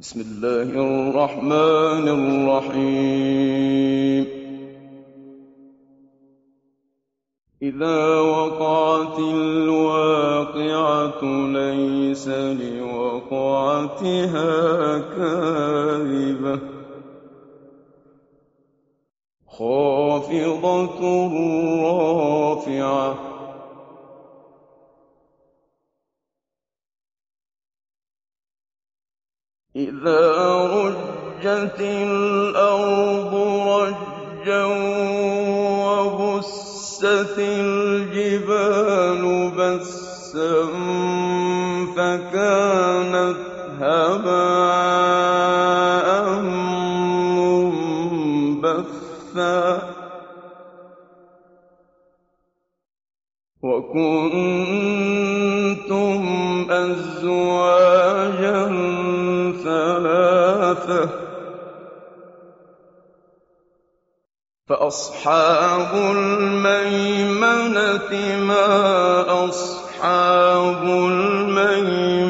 بسم الله الرحمن الرحيم. إذا وقعت الواقعة ليس لوقعتها كاذبة. خافضة رافعة. إذا رجت الأرض رجا وبست الجبال بسا فكانت هباء منبثا وكنتم أزواجا فأصحاب الميمنة ما أصحاب الميمنة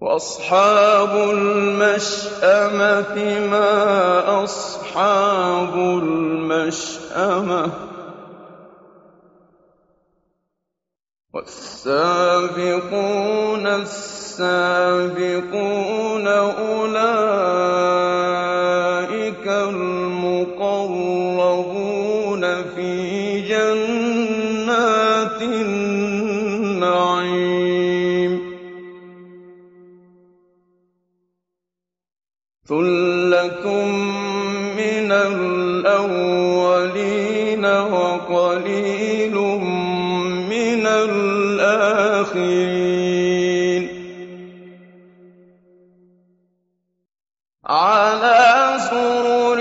وأصحاب المشأمة ما أصحاب المشأمة والسابقون السابقون أولئك الآخرين على سرر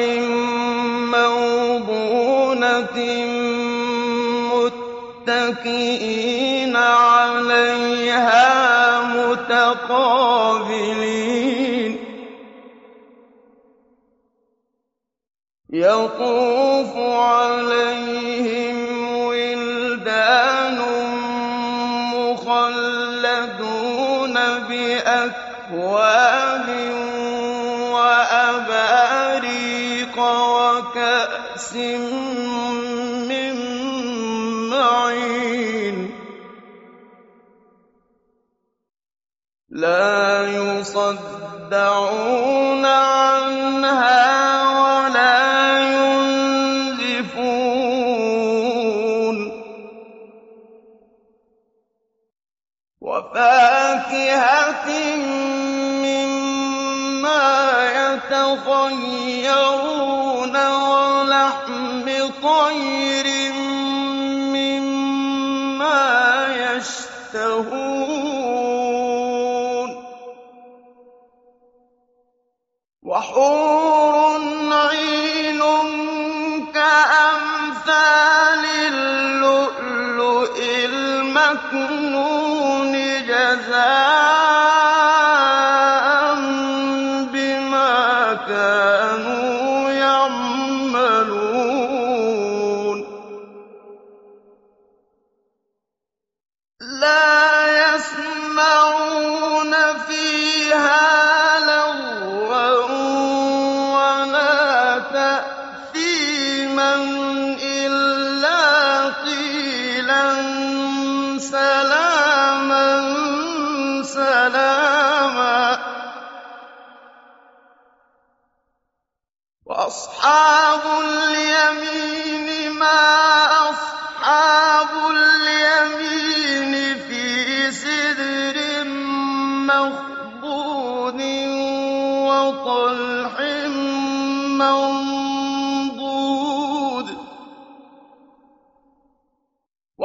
موضونة متكئين عليها متقابلين يطوف عليهم بأكواب وأباريق وكأس من معين. لا يصدعون عنها يتخيرون ولحم طير مما يشتهون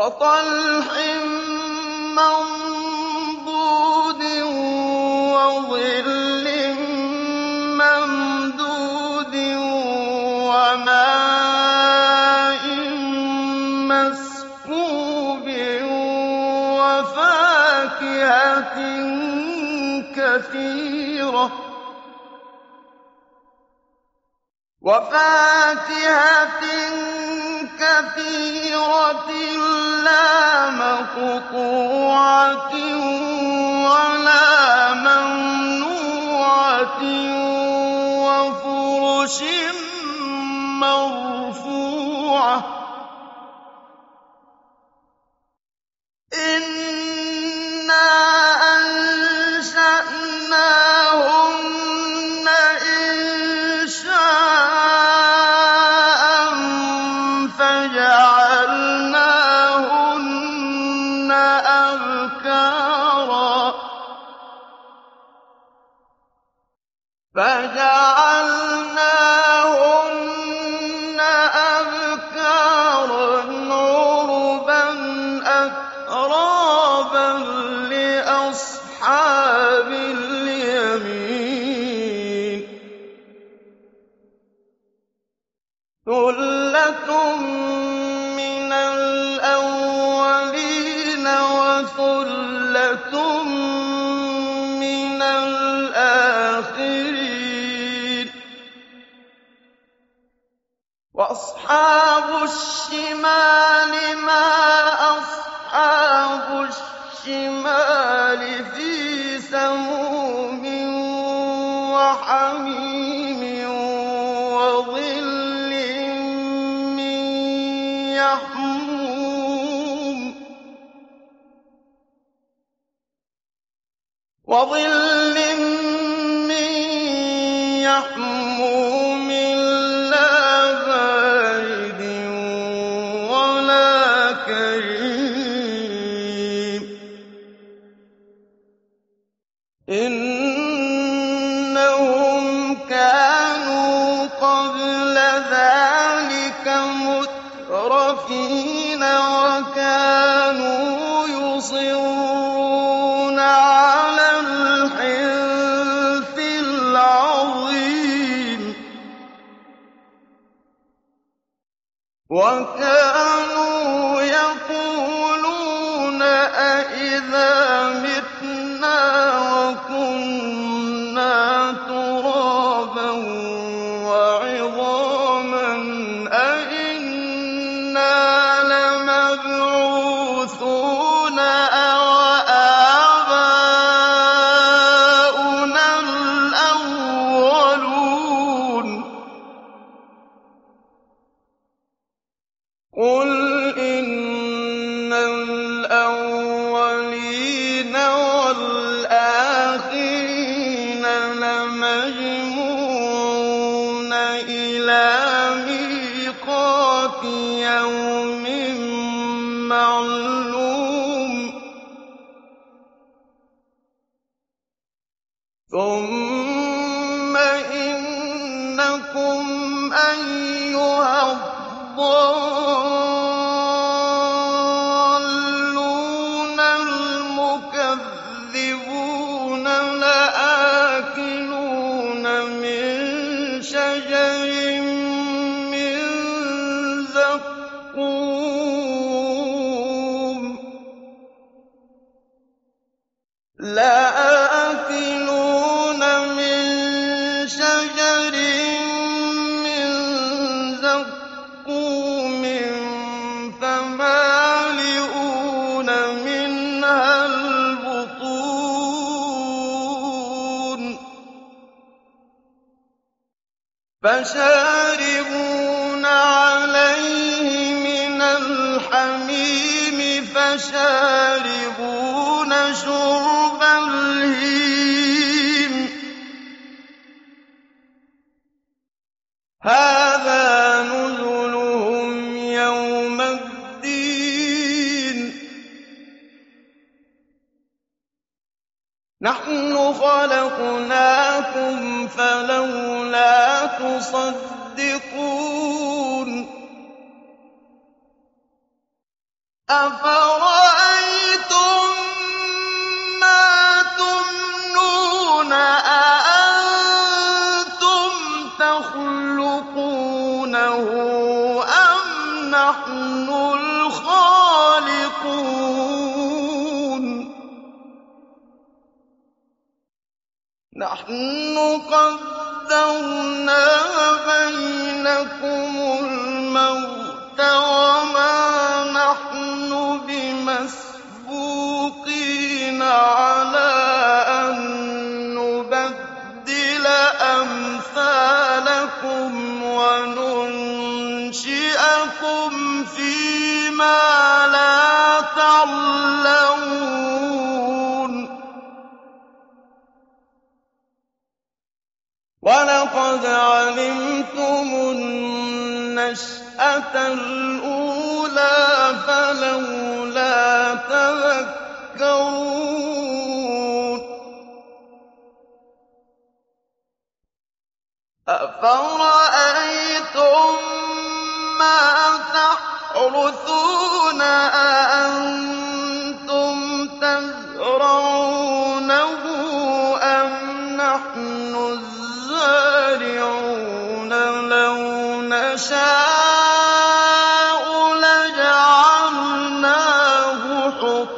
وطلح منضود وظل ممدود وماء مسكوب وفاكهة كثيرة وفاكهة كَثِيرَةٍ لَّا مَقْطُوعَةٍ وَلَا مَمْنُوعَةٍ وَفُرُشٍ مَّرْفُوعَةٍ وَأَصْحَابُ الشِّمَالِ مَا أَصْحَابُ الشِّمَالِ فِي سَمُومٍ وَحَمِيمٍ وَظِلٍّ مِّن يَحْمُومٍ. إِنَّهُمْ كَانُوا قَبْلَ ذَٰلِكَ مُتْرَفِينَ وَكَانُوا يُصِرُّونَ عَلَى الْحِنثِ الْعَظِيمِ. لَمَجْمُوعُونَ إِلَىٰ مِيقَاتِ يَوْمٍ مَّعْلُومٍ. ثُمَّ إِنَّكُمْ أَيُّهَا الضَّالُّونَ مِن فَشَارِبُونَ عَلَيْهِ مِنَ الْحَمِيمِ فَشَارِبُونَ شُرْبَ الْهِيمِ. هَٰذَا نُزُلُهُمْ يَوْمَ الدِّينِ. نَحْنُ خَلَقْنَاكُمْ فَلَوْلَا تُصَدِّقُونَ الْمَوْتَ وَمَا نَحْنُ بِمَسْبُوقِينَ عَلَىٰ أَن نُّبَدِّلَ أَمْثَالَكُمْ وَنُنشِئَكُمْ فِي مَا لَا تَعْلَمُونَ. وَلَقَدْ عَلِمْتُمُ النَّشْأَةَ الْأُولَىٰ فَلَوْلَا تَذَكَّرُونَ. أَفَرَأَيْتُم مَّا تَحْرُثُونَ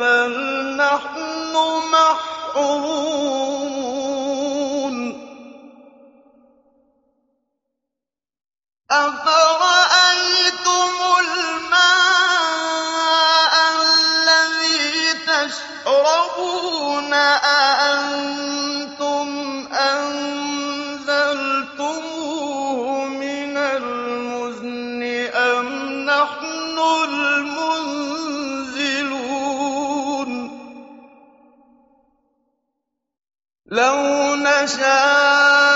بَلْ نَحْنُ مَحْرُومُونَ أَفَرَأَيْتُمُ الْمَاءَ الَّذِي تَشْرَبُونَ أَأَنتُمْ أَنزَلْتُمُوهُ مِنَ الْمُزْنِ أَمْ نَحْنُ الْمُنزِلُونَ لَوْ نَشَاءُ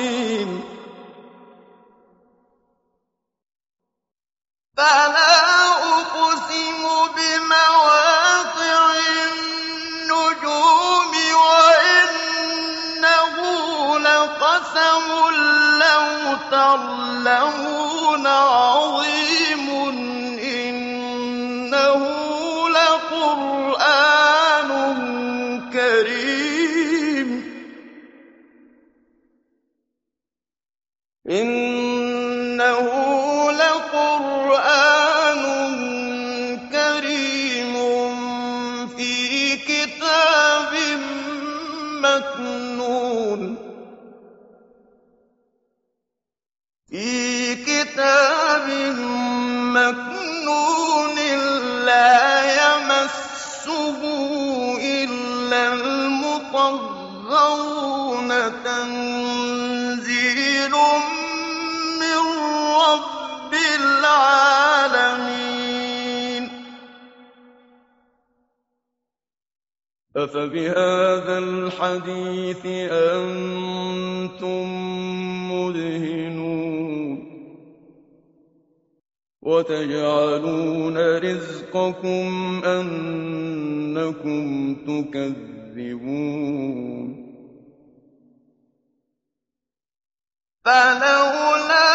كَرِيمٌ فِي كِتَابٍ مَّكْنُونٍ. لَّا يَمَسُّهُ إِلَّا الْمُطَهَّرُونَ. أَفَبِهَٰذَا الْحَدِيثِ أَنتُم مُّدْهِنُونَ وَتَجْعَلُونَ رِزْقَكُمْ أَنَّكُمْ تُكَذِّبُونَ فَلَوْلَا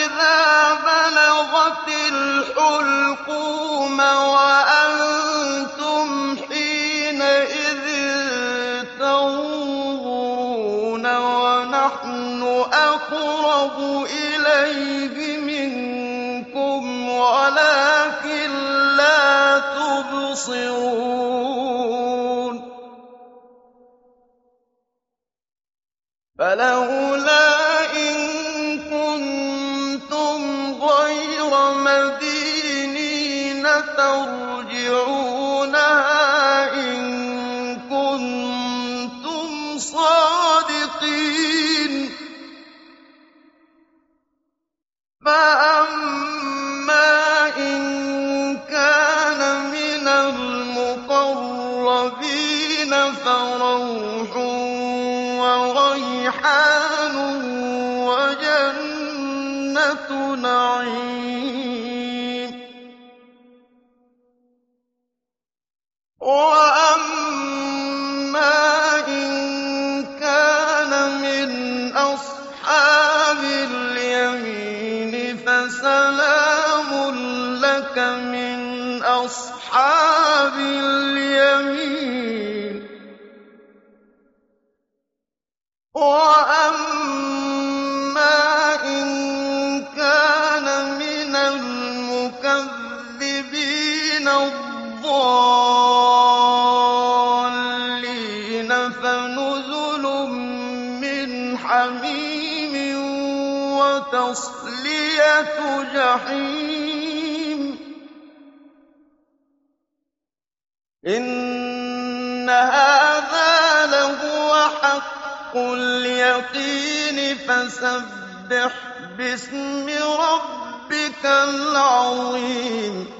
إِذَا بَلَغَتِ الْحُلْقُومَ تُبْصِرُونَ فَلَوْلَا إِن كُنتُمْ غَيْرَ مَدِينِينَ تَرْجِعُونَهَا إِن كُنتُمْ صَادِقِينَ. نَعِيمٍ الضَّالِّينَ فَنُزُلٌ مِّنْ حَمِيمٍ وَتَصْلِيَةُ جَحِيمٍ إِنَّ هَٰذَا لَهُوَ حَقُّ الْيَقِينِ فَسَبِّحْ بِاسْمِ رَبِّكَ الْعَظِيمِ